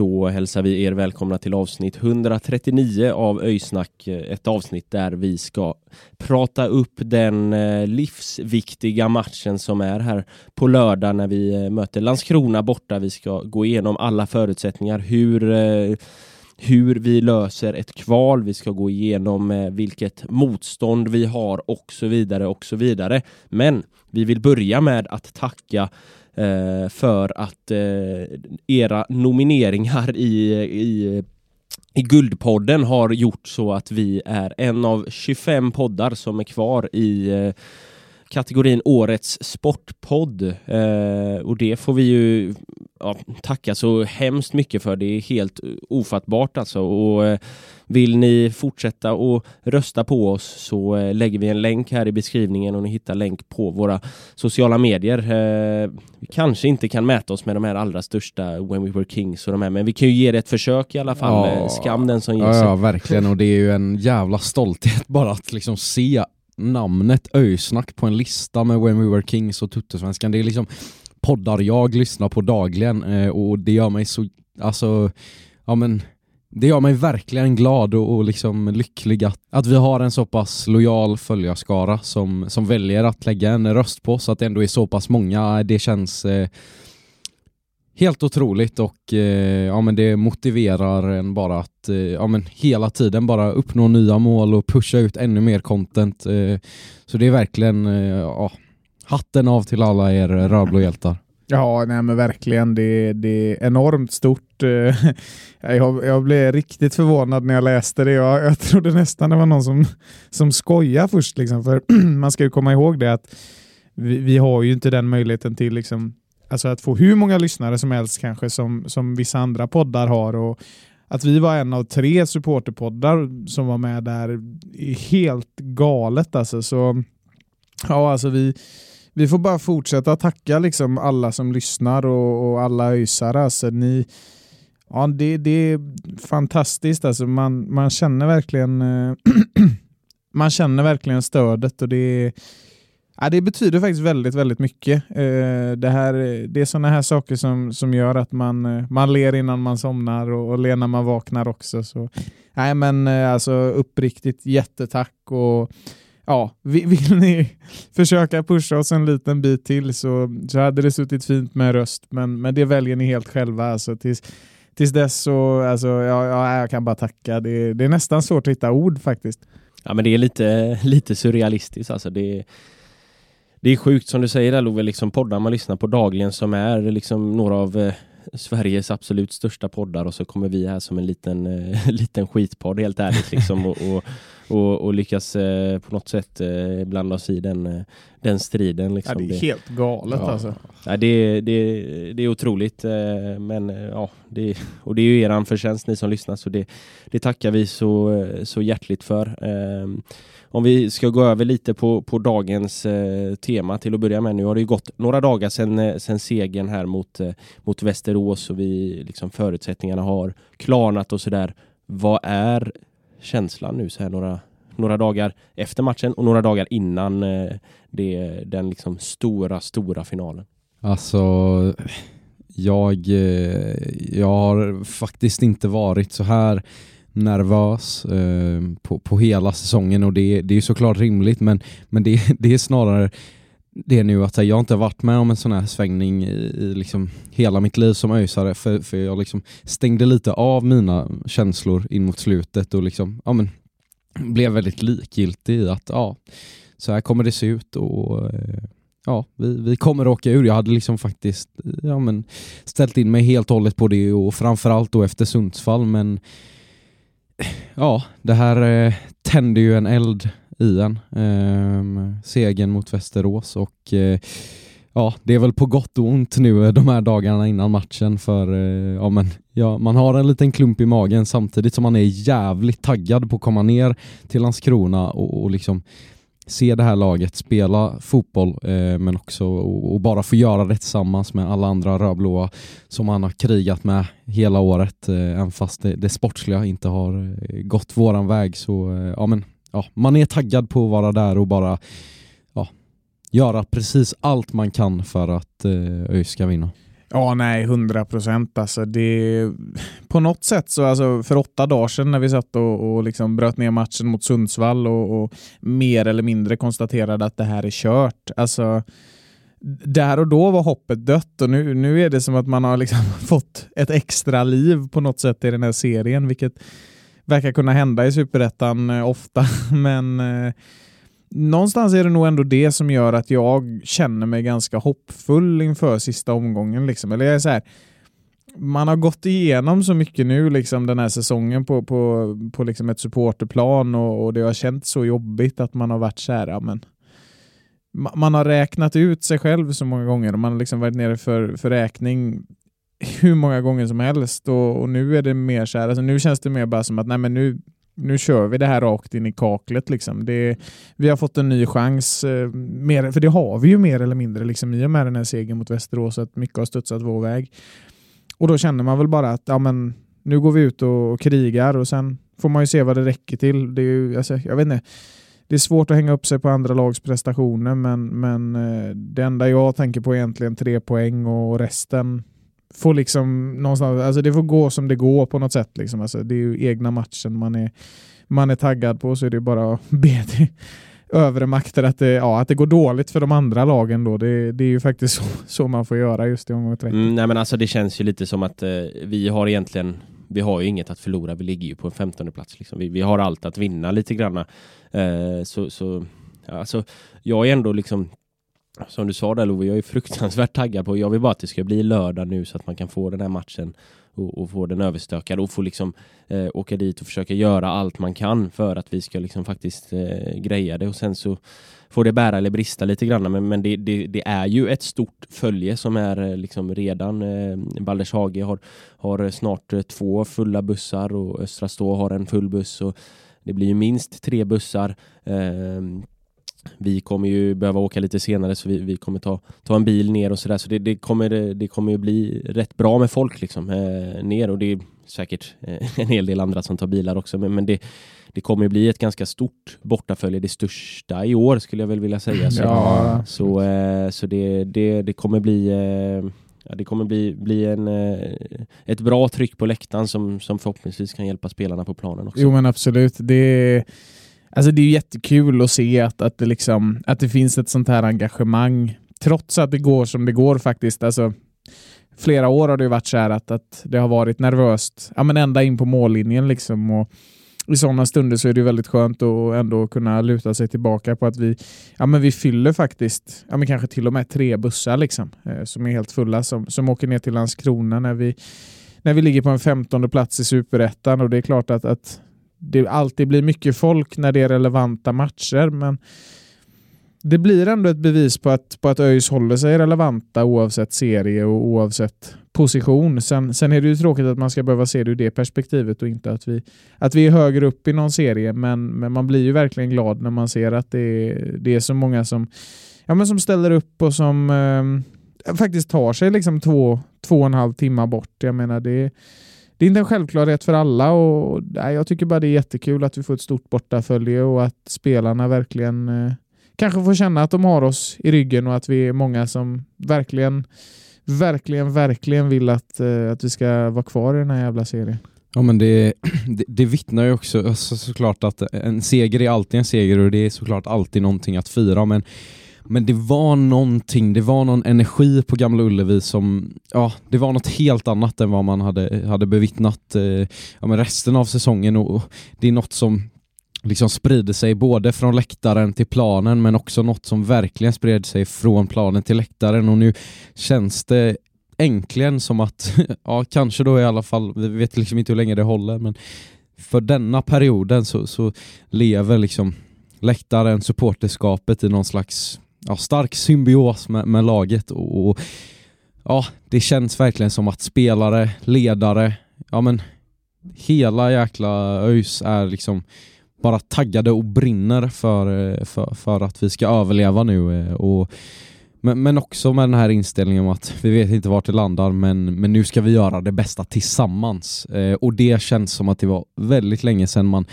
Då hälsar vi er välkomna till avsnitt 139 av Öysnack. Eh, ett avsnitt där vi ska prata upp den eh, livsviktiga matchen som är här på lördag när vi eh, möter Landskrona borta. Vi ska gå igenom alla förutsättningar, hur eh, hur vi löser ett kval, vi ska gå igenom eh, vilket motstånd vi har och så vidare och så vidare. Men vi vill börja med att tacka eh, för att eh, era nomineringar i, i i Guldpodden har gjort så att vi är en av 25 poddar som är kvar i eh, kategorin Årets Sportpodd. Eh, och det får vi ju ja, tacka så hemskt mycket för. Det är helt ofattbart alltså. Och eh, vill ni fortsätta att rösta på oss så eh, lägger vi en länk här i beskrivningen och ni hittar länk på våra sociala medier. Eh, vi kanske inte kan mäta oss med de här allra största When We Were Kings och de här, men vi kan ju ge det ett försök i alla fall. Ja. Skam den som ger Ja, sig. ja, verkligen. Och det är ju en jävla stolthet bara att liksom se namnet Öysnack på en lista med When We Were Kings och Tuttosvenskan. Det är liksom poddar jag lyssnar på dagligen eh, och det gör mig så, alltså, ja men det gör mig verkligen glad och, och liksom lycklig att, att vi har en så pass lojal följarskara som, som väljer att lägga en röst på så att det ändå är så pass många. Det känns eh, Helt otroligt och eh, ja, men det motiverar en bara att eh, ja, men hela tiden bara uppnå nya mål och pusha ut ännu mer content. Eh, så det är verkligen eh, ja, hatten av till alla er rödblåhjältar. Ja, nej men verkligen. Det, det är enormt stort. Eh, jag, jag blev riktigt förvånad när jag läste det. Jag, jag trodde nästan det var någon som, som skojade först. Liksom. För man ska ju komma ihåg det att vi, vi har ju inte den möjligheten till liksom, alltså att få hur många lyssnare som helst kanske som, som vissa andra poddar har. Och att vi var en av tre supporterpoddar som var med där är helt galet. Alltså. Så, ja, alltså vi, vi får bara fortsätta tacka liksom alla som lyssnar och, och alla ösare. Alltså, ni, ja, det, det är fantastiskt. Alltså, man, man känner verkligen eh, man känner verkligen stödet och det, ja, det betyder faktiskt väldigt, väldigt mycket. Eh, det, här, det är sådana här saker som, som gör att man, eh, man ler innan man somnar och, och ler när man vaknar också. Så, nej, men eh, alltså uppriktigt jättetack och ja, vill ni försöka pusha oss en liten bit till så, så hade det suttit fint med röst, men, men det väljer ni helt själva. Alltså, tills, tills dess så, alltså, ja, ja, jag kan bara tacka. Det, det är nästan svårt att hitta ord faktiskt. Ja men det är lite, lite surrealistiskt alltså. Det, det är sjukt som du säger där Love, liksom poddar man lyssnar på dagligen som är liksom några av eh, Sveriges absolut största poddar och så kommer vi här som en liten, eh, liten skitpodd helt ärligt liksom och, och, och, och lyckas eh, på något sätt eh, blanda oss i den, eh, den striden. Liksom. Ja, det är helt galet Ja. alltså. Ja, det, det, det är otroligt, eh, men eh, ja, det, och det är ju eran förtjänst ni som lyssnar, så det, det tackar vi så, så hjärtligt för. Om vi ska gå över lite på, på dagens tema till att börja med. Nu har det ju gått några dagar sedan, sedan segern här mot, mot Västerås och vi, liksom, förutsättningarna har klarnat och sådär. Vad är känslan nu så här några, några dagar efter matchen och några dagar innan eh, det, den liksom stora, stora finalen? Alltså, jag, eh, jag har faktiskt inte varit så här nervös eh, på, på hela säsongen och det, det är såklart rimligt men, men det, det är snarare det nu att jag inte har varit med om en sån här svängning i, i liksom hela mitt liv som ösare för, för jag liksom stängde lite av mina känslor in mot slutet och liksom, ja men, blev väldigt likgiltig i att ja, så här kommer det se ut och eh, ja, vi, vi kommer åka ur. Jag hade liksom faktiskt ja, men, ställt in mig helt och hållet på det och framförallt då efter Sundsvall men ja, det här eh, tände ju en eld i en. Eh, segern mot Västerås och eh, ja, det är väl på gott och ont nu eh, de här dagarna innan matchen för eh, ja, men, ja, man har en liten klump i magen samtidigt som man är jävligt taggad på att komma ner till Landskrona och, och liksom se det här laget spela fotboll eh, men också och, och, bara få göra det tillsammans med alla andra rödblåa som han har krigat med hela året eh, även fast det, det sportsliga inte har eh, gått våran väg så eh, ja men ja, man är taggad på att vara där och bara ja, göra precis allt man kan för att eh, ÖIS ska vinna. Ja, nej, hundra procent. Alltså, på något sätt, så alltså, för åtta dagar sedan när vi satt och, och liksom bröt ner matchen mot Sundsvall och, och, mer eller mindre konstaterade att det här är kört. Alltså, där och då var hoppet dött och nu, nu är det som att man har liksom fått ett extra liv på något sätt i den här serien, vilket verkar kunna hända i Superettan eh, ofta. Men eh, någonstans är det nog ändå det som gör att jag känner mig ganska hoppfull inför sista omgången. Liksom. Eller jag är så här, man har gått igenom så mycket nu liksom den här säsongen på, på, på liksom ett supporterplan och, och det har känts så jobbigt att man har varit så här, ja, men, man har räknat ut sig själv så många gånger och man har liksom varit nere för, för räkning hur många gånger som helst och, och nu är det mer så här, alltså nu känns det mer bara som att nej men nu, nu kör vi det här rakt in i kaklet. Liksom. Det, vi har fått en ny chans, eh, mer, för det har vi ju mer eller mindre liksom, i och med den här segern mot Västerås, att mycket har studsat vår väg. Och då känner man väl bara att ja, men, nu går vi ut och, och krigar och sen får man ju se vad det räcker till. Det är ju, alltså, jag vet inte, det är svårt att hänga upp sig på andra lags prestationer, men, men eh, det enda jag tänker på är egentligen tre poäng och resten får liksom någonstans, alltså det får gå som det går på något sätt. Liksom. Alltså det är ju egna matchen man är, man är taggad på så är det bara att be till övre makter att det, ja, att det går dåligt för de andra lagen då. Det, det är ju faktiskt så, så, man får göra just i omgång 30. Mm, nej men alltså det känns ju lite som att eh, vi har egentligen vi har ju inget att förlora, vi ligger ju på en 15 plats. Liksom. Vi, vi har allt att vinna lite grann. Eh, så, så alltså, jag är ändå liksom som du sa där Love, jag är fruktansvärt taggad på, jag vill bara att det ska bli lördag nu så att man kan få den här matchen och, och få den överstökad och få liksom eh, åka dit och försöka göra allt man kan för att vi ska liksom faktiskt eh, greja det. Och sen så får det bära eller brista lite grann men, men det, det, det, är ju ett stort följe som är eh, liksom redan eh, Baldershage har, har snart eh, två fulla bussar och Östra Stå har en full buss och det blir ju minst tre bussar eh, vi kommer ju behöva åka lite senare så vi, vi kommer ta, ta en bil ner och sådär så det, det, kommer, det kommer ju bli rätt bra med folk liksom eh, ner och det är säkert eh, en hel del andra som tar bilar också men, men det, det kommer ju bli ett ganska stort bortafölje, det största i år skulle jag väl vilja säga. Så, ja. så, eh, så det, det, det kommer bli eh, Ja, det kommer bli, bli en, eh, ett bra tryck på läktaren som, som förhoppningsvis kan hjälpa spelarna på planen också. Jo men absolut. Det Alltså det är jättekul att se att, att, det liksom, att det finns ett sånt här engagemang trots att det går som det går faktiskt. Alltså, flera år har det varit så här att, att det har varit nervöst ja, men ända in på mållinjen. Liksom, och I sådana stunder så är det väldigt skönt att ändå kunna luta sig tillbaka på att vi, ja, men vi fyller faktiskt ja, men kanske till och med tre bussar liksom, eh, som är helt fulla som, som åker ner till Landskrona när vi, när vi ligger på en femtonde plats i superettan och det är klart att, att det alltid blir mycket folk när det är relevanta matcher, men det blir ändå ett bevis på att, på att ÖIS håller sig relevanta oavsett serie och oavsett position. Sen, sen är det ju tråkigt att man ska behöva se det ur det perspektivet och inte att vi, att vi är högre upp i någon serie, men, men man blir ju verkligen glad när man ser att det är, det är så många som, ja, men som ställer upp och som eh, faktiskt tar sig liksom två, två och en halv timme bort. Jag menar, det det är inte en självklarhet för alla och nej, jag tycker bara det är jättekul att vi får ett stort bortafölje och att spelarna verkligen eh, kanske får känna att de har oss i ryggen och att vi är många som verkligen, verkligen, verkligen vill att, eh, att vi ska vara kvar i den här jävla serien. Ja men det, det, det vittnar ju också alltså, såklart att en seger är alltid en seger och det är såklart alltid någonting att fira men men det var någonting, det var någon energi på Gamla Ullevi som, ja, det var något helt annat än vad man hade, hade bevittnat eh, ja, men resten av säsongen. Och det är något som liksom sprider sig både från läktaren till planen men också något som verkligen spred sig från planen till läktaren. Och nu känns det äntligen som att, ja kanske då i alla fall, vi vet liksom inte hur länge det håller men för denna perioden så, så lever liksom läktaren, supporterskapet i någon slags ja, stark symbios med, med laget och, och ja, det känns verkligen som att spelare, ledare, ja men hela jäkla ÖIS är liksom bara taggade och brinner för, eh, för, för att vi ska överleva nu. Eh, och, men, men också med den här inställningen om att vi vet inte vart det landar men, men nu ska vi göra det bästa tillsammans. Eh, och det känns som att det var väldigt länge sedan man,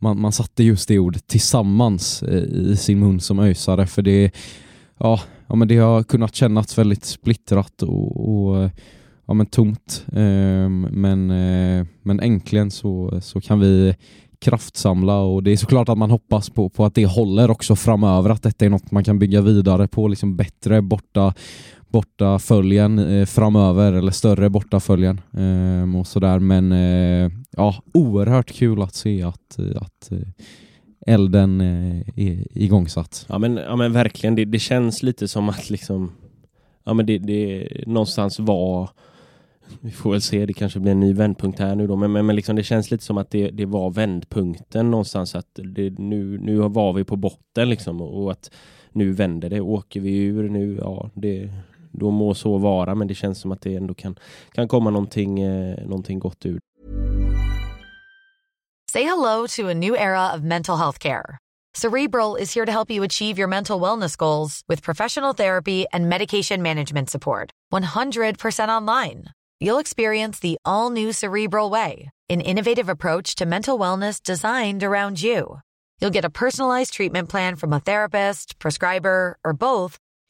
man, man satte just det ordet tillsammans eh, i sin mun som ösare för det, ja, ja, men det har kunnat kännas väldigt splittrat och, och eh, ja, men tomt. Ehm, men, eh, men äntligen så, så kan vi kraftsamla och det är såklart att man hoppas på, på att det håller också framöver, att detta är något man kan bygga vidare på, liksom bättre borta borta följen eh, framöver eller större borta följen eh, och sådär. Men eh, ja oerhört kul att se att, eh, att eh, elden eh, är igångsatt. Ja men, ja, men verkligen, det, det känns lite som att liksom Ja men det, det någonstans var Vi får väl se, det kanske blir en ny vändpunkt här nu då men, men, men liksom det känns lite som att det, det var vändpunkten någonstans att det, nu, nu var vi på botten liksom och att nu vänder det, åker vi ur nu, ja det då må så vara men det känns som att det ändå kan, kan komma någonting, eh, någonting gott ur Say hello to a new era of mental health care. Cerebral is here to help you achieve your mental wellness goals with professional therapy and medication management support. 100% online. You'll experience the all new Cerebral Way, an innovative approach to mental wellness designed around you. You'll get a personalized treatment plan from a therapist, prescriber, or both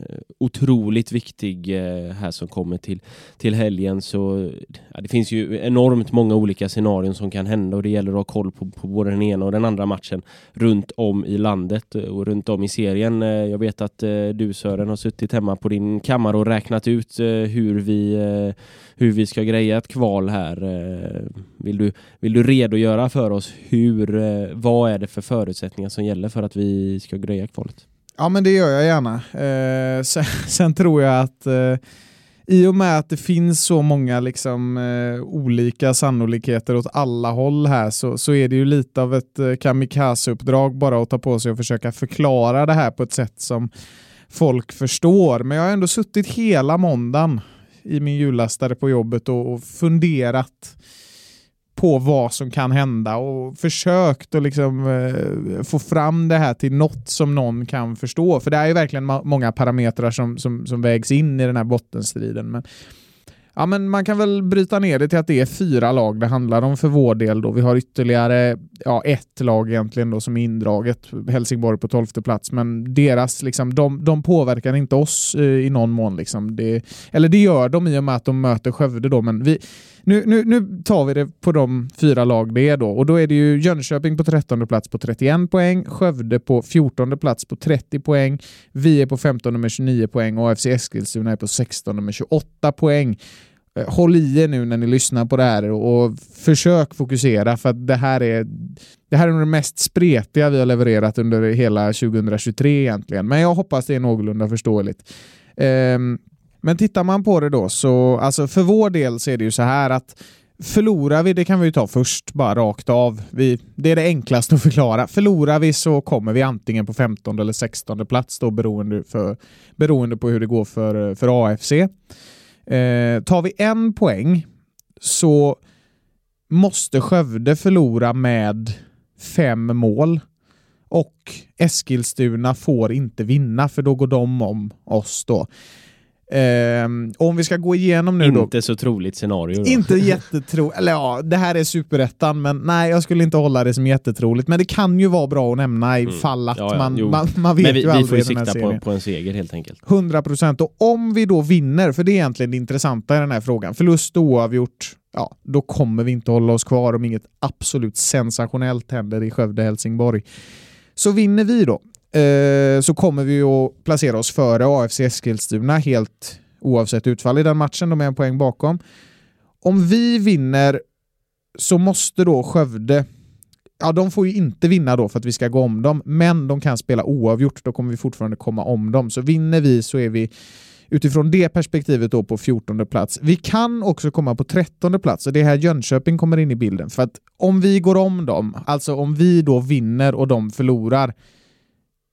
Eh, otroligt viktig eh, här som kommer till, till helgen så ja, det finns ju enormt många olika scenarion som kan hända och det gäller att ha koll på, på både den ena och den andra matchen runt om i landet och runt om i serien. Eh, jag vet att du Sören har suttit hemma på din kammare och räknat ut hur vi, hur vi ska greja ett kval här. Vill du, vill du redogöra för oss hur, vad är det för förutsättningar som gäller för att vi ska greja kvalet? Ja, men det gör jag gärna. Eh, sen, sen tror jag att eh, i och med att det finns så många liksom, eh, olika sannolikheter åt alla håll här så, så är det ju lite av ett eh, kamikaze-uppdrag bara att ta på sig och försöka förklara det här på ett sätt som folk förstår. Men jag har ändå suttit hela måndagen i min jullastare på jobbet och, och funderat på vad som kan hända och försökt att liksom, eh, få fram det här till något som någon kan förstå. För det är ju verkligen ma- många parametrar som, som, som vägs in i den här bottenstriden. Men, ja, men man kan väl bryta ner det till att det är fyra lag det handlar om för vår del. Då. Vi har ytterligare ja, ett lag egentligen då, som är indraget, Helsingborg på tolfte plats, men deras, liksom, de, de påverkar inte oss eh, i någon mån. Liksom. Det, eller det gör de i och med att de möter Skövde då, men vi, nu, nu, nu tar vi det på de fyra lag det är då. Och då är det ju Jönköping på 13 plats på 31 poäng, Skövde på 14 plats på 30 poäng, vi är på 15 med 29 poäng och AFC Eskilstuna är på 16 med 28 poäng. Eh, håll i er nu när ni lyssnar på det här och försök fokusera för att det här är det här är nog det mest spretiga vi har levererat under hela 2023 egentligen. Men jag hoppas det är någorlunda förståeligt. Um, men tittar man på det då så, alltså för vår del så är det ju så här att Förlorar vi, det kan vi ju ta först, bara rakt av. Vi, det är det enklaste att förklara. Förlorar vi så kommer vi antingen på 15 eller 16 plats då beroende, för, beroende på hur det går för, för AFC. Eh, tar vi en poäng så måste Skövde förlora med fem mål och Eskilstuna får inte vinna för då går de om oss då. Um, om vi ska gå igenom nu inte då. Inte så troligt scenario. Då. Inte jättetroligt. Eller ja, det här är superettan, men nej, jag skulle inte hålla det som jättetroligt. Men det kan ju vara bra att nämna ifall mm. att ja, ja, man, man, man, vet men vi, ju aldrig Vi får ju sikta på, på, en seger helt enkelt. 100 procent. Och om vi då vinner, för det är egentligen det intressanta i den här frågan, förlust och oavgjort, ja, då kommer vi inte hålla oss kvar om inget absolut sensationellt händer i Skövde-Helsingborg. Så vinner vi då, Eh, så kommer vi att placera oss före AFC Eskilstuna helt oavsett utfall i den matchen. De är en poäng bakom. Om vi vinner så måste då Skövde Ja, de får ju inte vinna då för att vi ska gå om dem, men de kan spela oavgjort. Då kommer vi fortfarande komma om dem. Så vinner vi så är vi utifrån det perspektivet då på 14 plats. Vi kan också komma på 13 plats och det är här Jönköping kommer in i bilden. För att om vi går om dem, alltså om vi då vinner och de förlorar,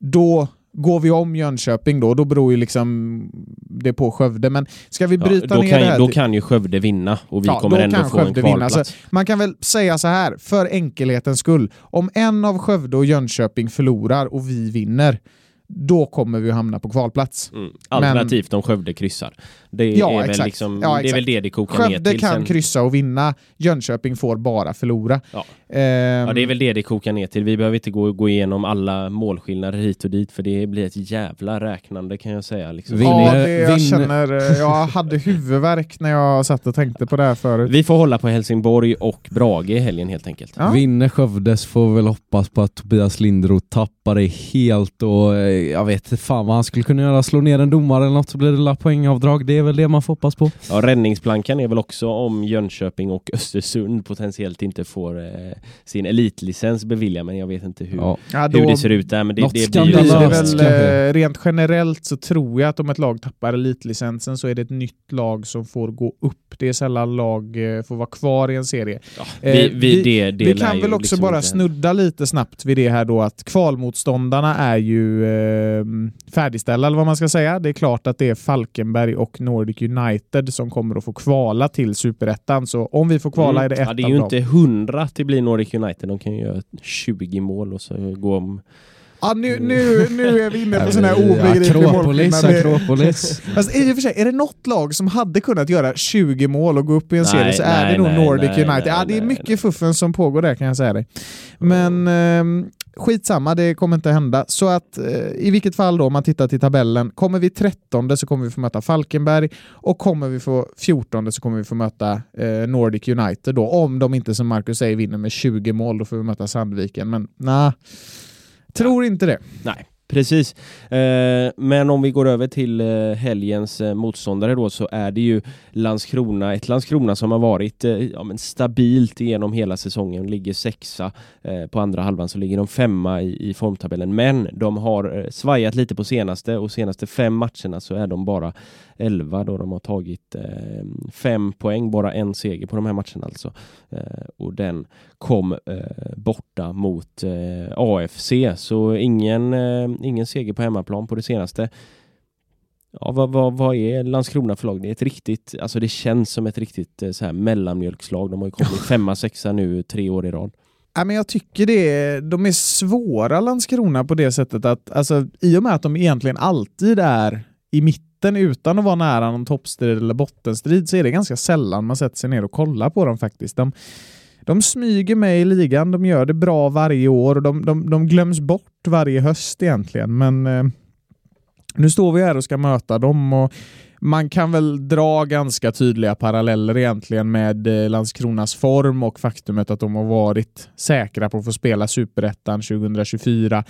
då går vi om Jönköping då, då beror ju liksom det på Skövde. Men ska vi bryta ja, ner kan, det här... Då kan ju Skövde vinna och vi ja, kommer ändå få Skövde en kvalplats. Alltså, man kan väl säga så här, för enkelhetens skull. Om en av Skövde och Jönköping förlorar och vi vinner, då kommer vi att hamna på kvalplats. Mm. Alternativt Men, om Skövde kryssar. Det är, ja, väl liksom, ja, det är väl det det kokar Skövde ner till. Skövde kan sen... kryssa och vinna, Jönköping får bara förlora. Ja. Um, ja, det är väl det det kokar ner till. Vi behöver inte gå, gå igenom alla målskillnader hit och dit, för det blir ett jävla räknande kan jag säga. Liksom. Vinner, ja, det, jag vinner. känner, eh, jag hade huvudvärk när jag satt och tänkte på det här förut. Vi får hålla på Helsingborg och Brage i helgen helt enkelt. Ja. Vinner Skövdes får väl hoppas på att Tobias Lindroth tappar det helt och eh, jag vet fan vad han skulle kunna göra, slå ner en domare eller något så blir det poängavdrag. Det är väl det man får hoppas på. Ja, räddningsplankan är väl också om Jönköping och Östersund potentiellt inte får eh, sin elitlicens beviljad, men jag vet inte hur, ja. Ja, hur det ser ut där. Men det, det blir ju det väl, eh, rent generellt så tror jag att om ett lag tappar elitlicensen så är det ett nytt lag som får gå upp. Det är sällan lag eh, får vara kvar i en serie. Ja, vi, vi, det, det vi kan väl också liksom bara snudda lite snabbt vid det här då att kvalmotståndarna är ju eh, färdigställda, eller vad man ska säga. Det är klart att det är Falkenberg och Nordic United som kommer att få kvala till Superettan. Så om vi får kvala mm. är det ett ja, Det är ju inte hundra att det blir Nordic United. De kan ju göra 20 mål och så gå om Ja, nu, nu, nu är vi inne på sån här obegriplig Akropolis, Akropolis. Fast i och för sig, är det något lag som hade kunnat göra 20 mål och gå upp i en nej, serie så är det nog nej, Nordic nej, United. ja, det är mycket fuffen som pågår där kan jag säga dig. Men eh, skitsamma, det kommer inte hända. Så att eh, i vilket fall då, om man tittar till tabellen, kommer vi 13 så kommer vi få möta Falkenberg och kommer vi få 14 så kommer vi få möta eh, Nordic United då. Om de inte som Marcus säger vinner med 20 mål, då får vi möta Sandviken. Men nej, tror inte det. Nej, Precis, eh, men om vi går över till eh, helgens eh, motståndare då så är det ju Landskrona, ett Landskrona som har varit ja, men stabilt genom hela säsongen, ligger sexa på andra halvan så ligger de femma i, i formtabellen, men de har svajat lite på senaste och senaste fem matcherna så är de bara 11 då de har tagit eh, fem poäng, bara en seger på de här matcherna alltså. Eh, och den kom eh, borta mot eh, AFC, så ingen, eh, ingen seger på hemmaplan på det senaste. Ja, vad, vad, vad är Landskrona för lag? Det är ett riktigt, alltså det känns som ett riktigt eh, så här mellanmjölkslag. De har ju kommit femma, sexa nu tre år i rad. Ja, men jag tycker det är, de är svåra Landskrona på det sättet att alltså, i och med att de egentligen alltid är i mitten mitten utan att vara nära någon toppstrid eller bottenstrid så är det ganska sällan man sätter sig ner och kollar på dem faktiskt. De, de smyger med i ligan, de gör det bra varje år och de, de, de glöms bort varje höst egentligen. Men eh, nu står vi här och ska möta dem och man kan väl dra ganska tydliga paralleller egentligen med eh, Landskronas form och faktumet att de har varit säkra på att få spela Superettan 2024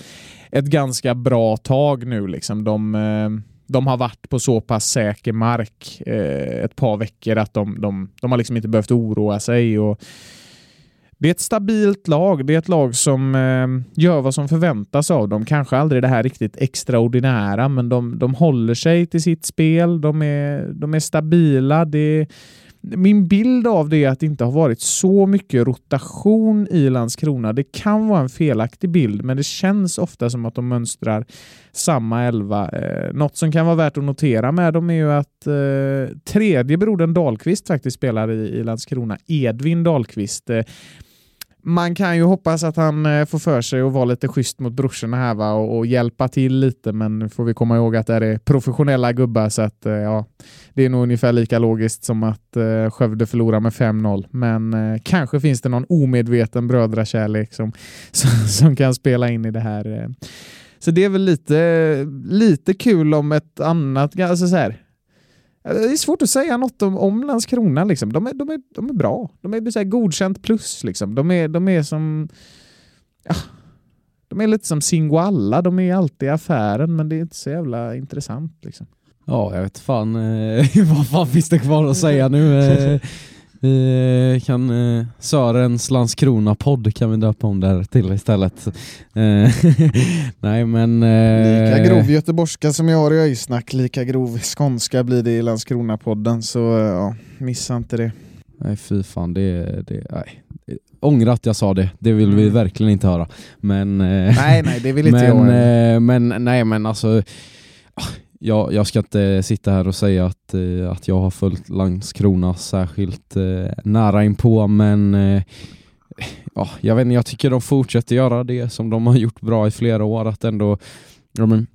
ett ganska bra tag nu. Liksom. De, eh, de har varit på så pass säker mark eh, ett par veckor att de, de, de har liksom inte behövt oroa sig. Och det är ett stabilt lag. Det är ett lag som eh, gör vad som förväntas av dem. Kanske aldrig det här riktigt extraordinära, men de, de håller sig till sitt spel. De är, de är stabila. Det min bild av det är att det inte har varit så mycket rotation i Landskrona. Det kan vara en felaktig bild, men det känns ofta som att de mönstrar samma elva. Eh, något som kan vara värt att notera med dem är ju att eh, tredje brodern Dahlqvist faktiskt spelar i, i Landskrona. Edvin Dahlqvist. Eh, man kan ju hoppas att han eh, får för sig att vara lite schysst mot brorsorna här va? Och, och, hjälpa till lite, men nu får vi komma ihåg att det är professionella gubbar så att eh, ja, det är nog ungefär lika logiskt som att eh, Skövde förlorar med 5-0. Men eh, kanske finns det någon omedveten brödrakärlek som, som, som, kan spela in i det här. Eh. Så det är väl lite, lite kul om ett annat, alltså så här, det är svårt att säga något om, om Landskrona. Liksom. De, är, de, är, de är bra. De är så här godkänt plus. Liksom. De, är, de är som... Ja, de är lite som Singoalla. De är alltid i affären, men det är inte så jävla intressant. Liksom. Ja, jag vet fan eh, vad fan finns det kvar att säga nu. Eh, vi kan eh, Sörens Landskrona-podd kan vi döpa om där till istället. Eh, nej men... Eh, lika grov göteborgska som jag har i Öjsnack, lika grov skånska blir det i Landskrona-podden så ja, missa inte det. Nej fy fan, det, det nej. Att jag sa det, det vill vi mm. verkligen inte höra. Men, eh, nej, nej, det vill inte men, jag. Eh, men nej men alltså jag, jag ska inte sitta här och säga att, eh, att jag har följt Landskrona särskilt eh, nära inpå, men eh, ja, jag, vet inte, jag tycker de fortsätter göra det som de har gjort bra i flera år, att ändå ja, men,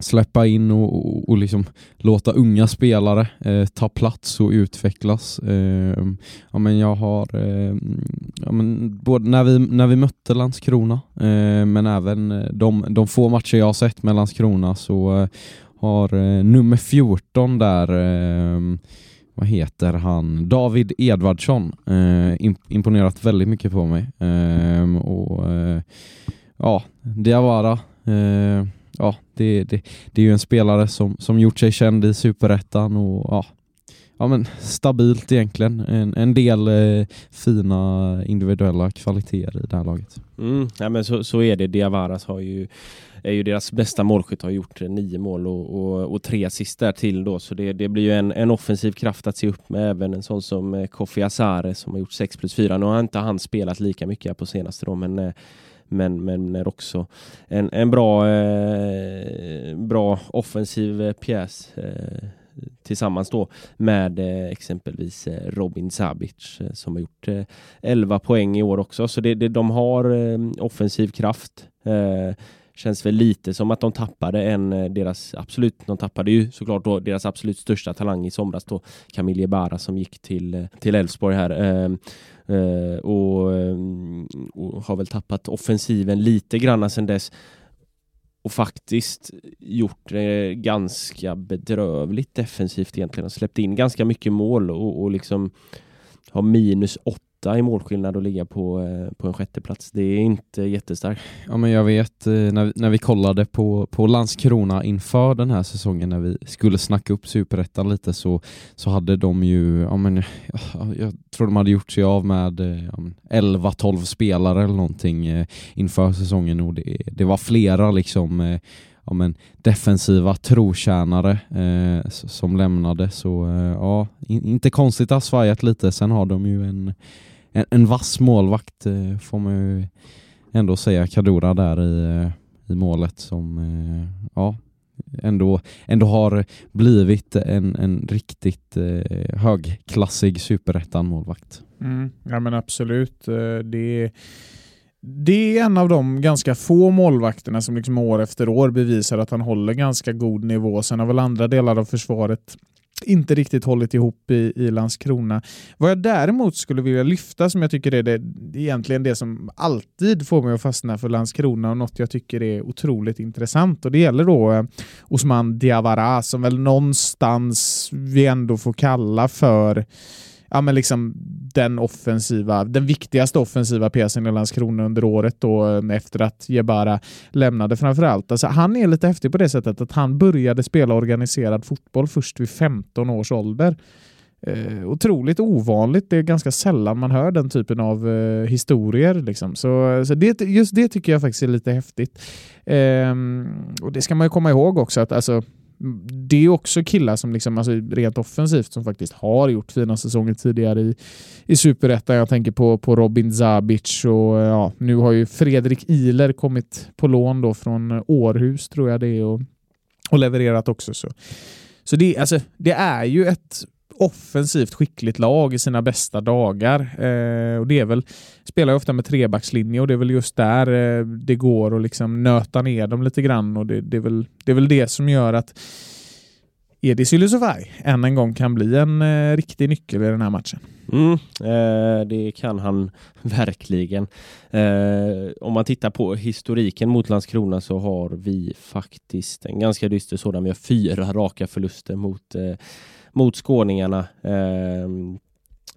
släppa in och, och, och liksom låta unga spelare eh, ta plats och utvecklas. Eh, ja, men jag har, eh, ja, men både när, vi, när vi mötte Landskrona, men även de, de få matcher jag har sett med Landskrona så har eh, nummer 14 där, eh, vad heter han? David Edvardsson. Eh, imponerat väldigt mycket på mig. Ehm, och eh, ja, Diawara. Eh, ja, det, det, det är ju en spelare som, som gjort sig känd i Superettan och ja, ja, men stabilt egentligen. En, en del eh, fina individuella kvaliteter i det här laget. Mm, ja, men så, så är det. Diavaras har ju är ju deras bästa målskytt, har gjort nio mål och, och, och tre assist där till då, så det, det blir ju en, en offensiv kraft att se upp med, även en sån som eh, Kofi Asare som har gjort 6 plus 4. Nu har inte han spelat lika mycket på senaste då, men eh, men, men är också en, en bra, eh, bra offensiv eh, pjäs eh, tillsammans då med eh, exempelvis eh, Robin Sabic eh, som har gjort 11 poäng i år också. Så det, det, de har offensiv kraft. Känns väl lite som att de tappade en eh, deras absolut, de tappade ju såklart då deras absolut största talang i somras då, Camille Bara som gick till eh, till Elfsborg här. Ehm, eh, och, ehm, och, har väl tappat offensiven lite grann sedan dess och faktiskt gjort det ganska bedrövligt defensivt egentligen. och släppt in ganska mycket mål och, och liksom har minus 8 åtta i målskillnad och ligga på, eh, på en sjätteplats. Det är inte jättestarkt. Ja, men jag vet eh, när, när vi kollade på, på Landskrona inför den här säsongen när vi skulle snacka upp superettan lite så, så hade de ju, ja, men, jag tror de hade gjort sig av med eh, ja, 11-12 spelare eller någonting inför säsongen och det, det var flera liksom ja, men, defensiva trotjänare eh, som lämnade. Så eh, ja, in, inte konstigt att ha svajat lite. Sen har de ju en, en, en vass målvakt eh, får man ju ändå säga. Kadura där i, eh, i målet som eh, ja, ändå, ändå har blivit en, en riktigt eh, högklassig superettan-målvakt. Mm, ja men absolut. Eh, det det är en av de ganska få målvakterna som liksom år efter år bevisar att han håller ganska god nivå. Sen har väl andra delar av försvaret inte riktigt hållit ihop i, i Landskrona. Vad jag däremot skulle vilja lyfta som jag tycker är det, egentligen det som alltid får mig att fastna för Landskrona och något jag tycker är otroligt intressant och det gäller då eh, Osman Diawara som väl någonstans vi ändå får kalla för ja, men liksom den offensiva, den viktigaste offensiva pjäsen i Landskrona under året då eh, efter att Jebara lämnade framförallt. Alltså, han är lite häftig på det sättet att han började spela organiserad fotboll först vid 15 års ålder. Eh, otroligt ovanligt. Det är ganska sällan man hör den typen av eh, historier. Liksom. Så, så det, just det tycker jag faktiskt är lite häftigt. Eh, och Det ska man ju komma ihåg också att alltså, det är också killar som liksom, alltså rent offensivt som faktiskt har gjort fina säsonger tidigare i, i Superettan. Jag tänker på, på Robin Zabic och ja, nu har ju Fredrik Iler kommit på lån då från Århus tror jag det är och, och levererat också. Så, så det, alltså, det är ju ett offensivt skickligt lag i sina bästa dagar. Eh, och det är väl, spelar ju ofta med trebackslinje och det är väl just där eh, det går att liksom nöta ner dem lite grann och det, det, är, väl, det är väl det som gör att Edi Sylisofaj än en gång kan bli en eh, riktig nyckel i den här matchen. Mm, eh, det kan han verkligen. Eh, om man tittar på historiken mot Landskrona så har vi faktiskt en ganska dyster sådan. Vi har fyra raka förluster mot eh, mot skåningarna. Ehm,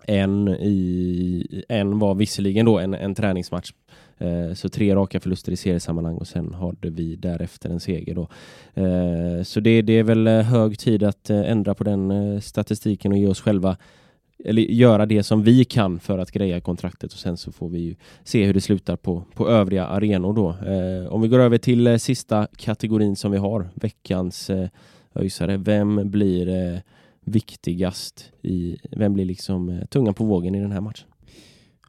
en, i, en var visserligen då en, en träningsmatch. Eh, så tre raka förluster i seriesammanhang och sen hade vi därefter en seger. Då. Eh, så det, det är väl eh, hög tid att ändra på den statistiken och ge oss själva eller göra det som vi kan för att greja kontraktet och sen så får vi ju se hur det slutar på, på övriga arenor då. Eh, om vi går över till eh, sista kategorin som vi har, veckans eh, öjsare. Vem blir eh, viktigast i, vem blir liksom eh, tungan på vågen i den här matchen?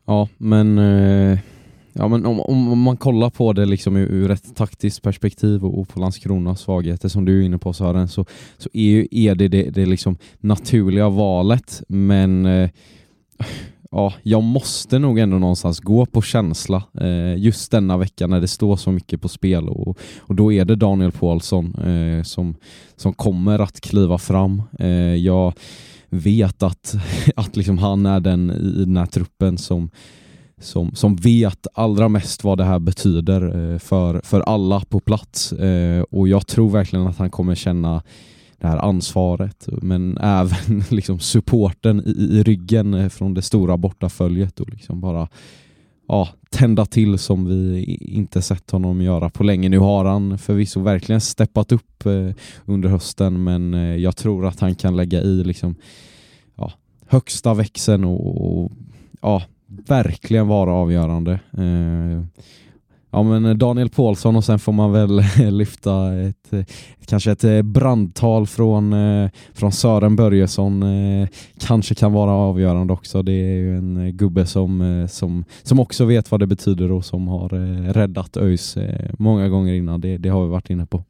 Ja, men, eh, ja, men om, om man kollar på det liksom ur, ett taktiskt perspektiv och, på Landskronas svagheter som du är inne på Sören, så, så är ju det det, det liksom naturliga valet, men eh, ja, jag måste nog ändå någonstans gå på känsla eh, just denna vecka när det står så mycket på spel och, och då är det Daniel Paulsson eh, som, som kommer att kliva fram. Eh, jag vet att, att liksom han är den i den här truppen som som, som vet allra mest vad det här betyder eh, för, för alla på plats eh, och jag tror verkligen att han kommer känna det här ansvaret men även liksom supporten i, i ryggen från det stora bortaföljet och liksom bara ja, tända till som vi inte sett honom göra på länge. Nu har han förvisso verkligen steppat upp eh, under hösten men eh, jag tror att han kan lägga i liksom, ja, högsta växeln och, och ja, verkligen vara avgörande. Eh, Ja men eh, Daniel Paulsson och sen får man väl lyfta ett, eh, kanske ett eh, brandtal från, från Sören Börjesson kanske kan vara avgörande också. Det är ju en gubbe som, som, som också vet vad det betyder och som har räddat ÖIS många gånger innan. Det, det har vi varit inne på.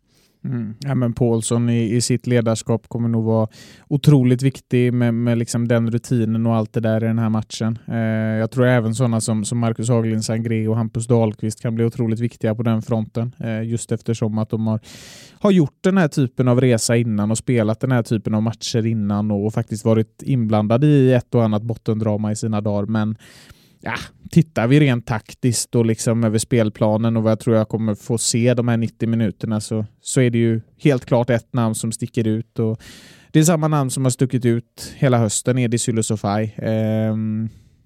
Mm. Ja, men Paulsson i, i, sitt ledarskap kommer nog vara otroligt viktig med, med liksom den rutinen och allt det där i den här matchen. Eh, jag tror även sådana som, som Marcus Haglind Sangré och Hampus Dahlqvist kan bli otroligt viktiga på den fronten. Eh, just eftersom att de har, har gjort den här typen av resa innan och spelat den här typen av matcher innan och, och faktiskt varit inblandade i ett och annat bottendrama i sina dagar. Men ja, tittar vi rent taktiskt och liksom över spelplanen och vad jag tror jag kommer få se de här 90 minuterna så, så är det ju helt klart ett namn som sticker ut. Och det är samma namn som har stuckit ut hela hösten, Edi Sylosofaj. Eh,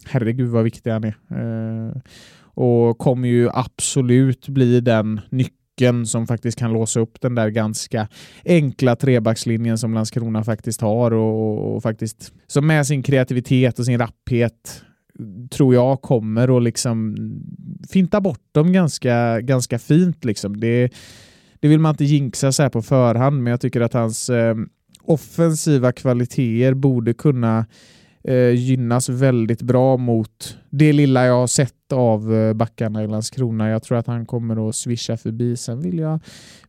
herregud vad viktig han är. Eh, och kommer ju absolut bli den nyckeln som faktiskt kan låsa upp den där ganska enkla trebackslinjen som Landskrona faktiskt har och, och faktiskt som med sin kreativitet och sin rapphet tror jag kommer att liksom finta bort dem ganska, ganska fint. Liksom. Det, det vill man inte jinxa så här på förhand, men jag tycker att hans eh, offensiva kvaliteter borde kunna eh, gynnas väldigt bra mot det lilla jag har sett av eh, backarna i Landskrona. Jag tror att han kommer att swisha förbi. Sen vill jag,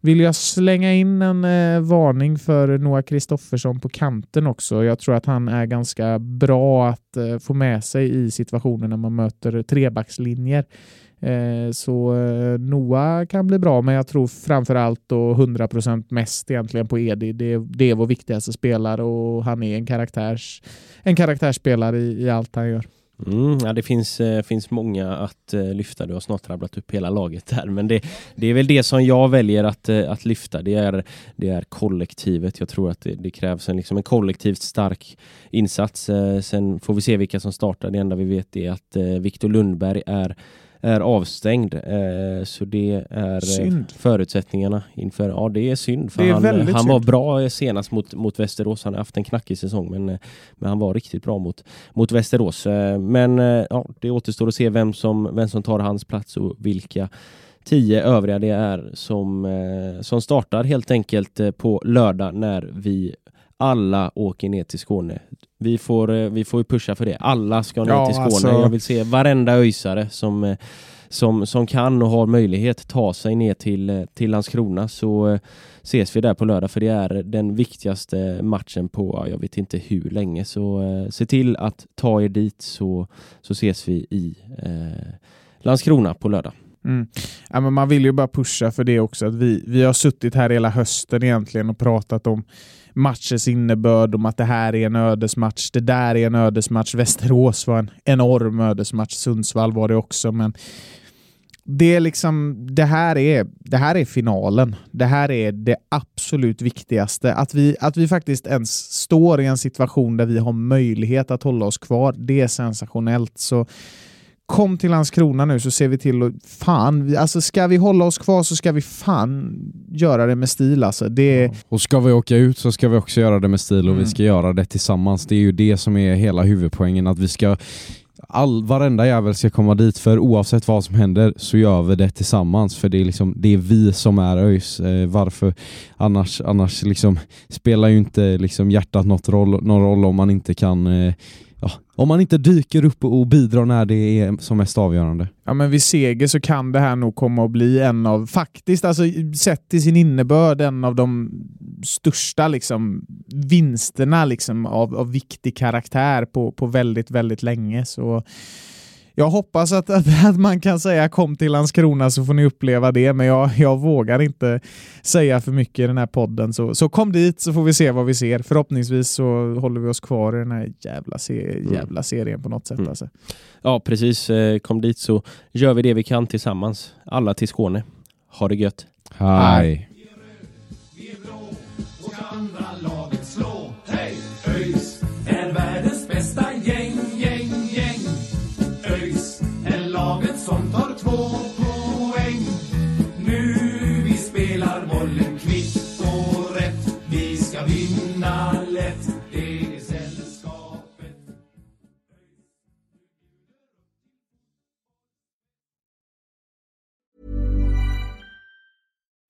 vill jag slänga in en eh, varning för Noah Kristoffersson på kanten också. Jag tror att han är ganska bra att eh, få med sig i situationer när man möter trebackslinjer. Eh, så eh, Noah kan bli bra, men jag tror framförallt och 100% mest egentligen på Edi. Det, det är vår viktigaste spelare och han är en, karaktärs, en karaktärsspelare i, i allt han gör. Mm, ja, det finns, eh, finns många att eh, lyfta. Du har snart rabblat upp hela laget där. Men det, det är väl det som jag väljer att, eh, att lyfta. Det är, det är kollektivet. Jag tror att det, det krävs en, liksom en kollektivt stark insats. Eh, sen får vi se vilka som startar. Det enda vi vet är att eh, Viktor Lundberg är är avstängd. Eh, så det är eh, Synd. förutsättningarna inför... Ja, det är synd. För är han han var synd. bra senast mot, mot Västerås. Han har haft en knackig säsong, men, eh, men han var riktigt bra mot, mot Västerås. Eh, Men ja, det återstår att se vem som, vem som tar hans plats och vilka tio övriga det är som, som startar helt enkelt på lördag när vi alla åker ner till Skåne. Vi får, eh, vi får ju pusha för det. Alla ska ner Ja, till Skåne. alltså- Jag vill se varenda öisare som, eh, som, som kan och har möjlighet ta sig ner till, eh, till Landskrona så ses vi där på lördag för det är den viktigaste matchen på ja, jag vet inte hur länge. Så se till att ta er dit så, så ses vi i eh, Landskrona på lördag. Mm. Ja, men man vill ju bara pusha för det också. Att vi, vi har suttit här hela hösten egentligen och pratat om matchens innebörd, om att det här är en ödesmatch, det där är en ödesmatch. Västerås var en enorm ödesmatch, Sundsvall var det också. Men det, är liksom, det, här är, det här är finalen. Det här är det absolut viktigaste. Att vi, att vi faktiskt ens står i en situation där vi har möjlighet att hålla oss kvar, det är sensationellt. Så kom till Landskrona nu så ser vi till att fan, alltså ska vi hålla oss kvar så ska vi fan göra det med stil alltså. Det Och ska vi åka ut så ska vi också göra det med stil och Mm. vi ska göra det tillsammans. Det är ju det som är hela huvudpoängen, att vi ska all, varenda jävel ska komma dit för oavsett vad som händer så gör vi det tillsammans för det är, liksom, det är vi som är ÖIS. Eh, varför? Annars, annars liksom, spelar ju inte liksom, hjärtat något roll, någon roll om man inte kan eh, ja, om man inte dyker upp och bidrar när det är som mest avgörande. ja men vid seger så kan det här nog komma att bli en av, faktiskt, alltså sett till sin innebörd, en av de största liksom, vinsterna liksom, av, av viktig karaktär på, på väldigt, väldigt länge. Så jag hoppas att, att, att man kan säga kom till Landskrona så får ni uppleva det, men jag, jag vågar inte säga för mycket i den här podden. Så, så kom dit så får vi se vad vi ser. Förhoppningsvis så håller vi oss kvar i den här jävla, se, jävla serien på något sätt. Mm. Alltså. Ja, precis. Eh, Kom dit så gör vi det vi kan tillsammans. Alla till Skåne. Ha det gött. Hej!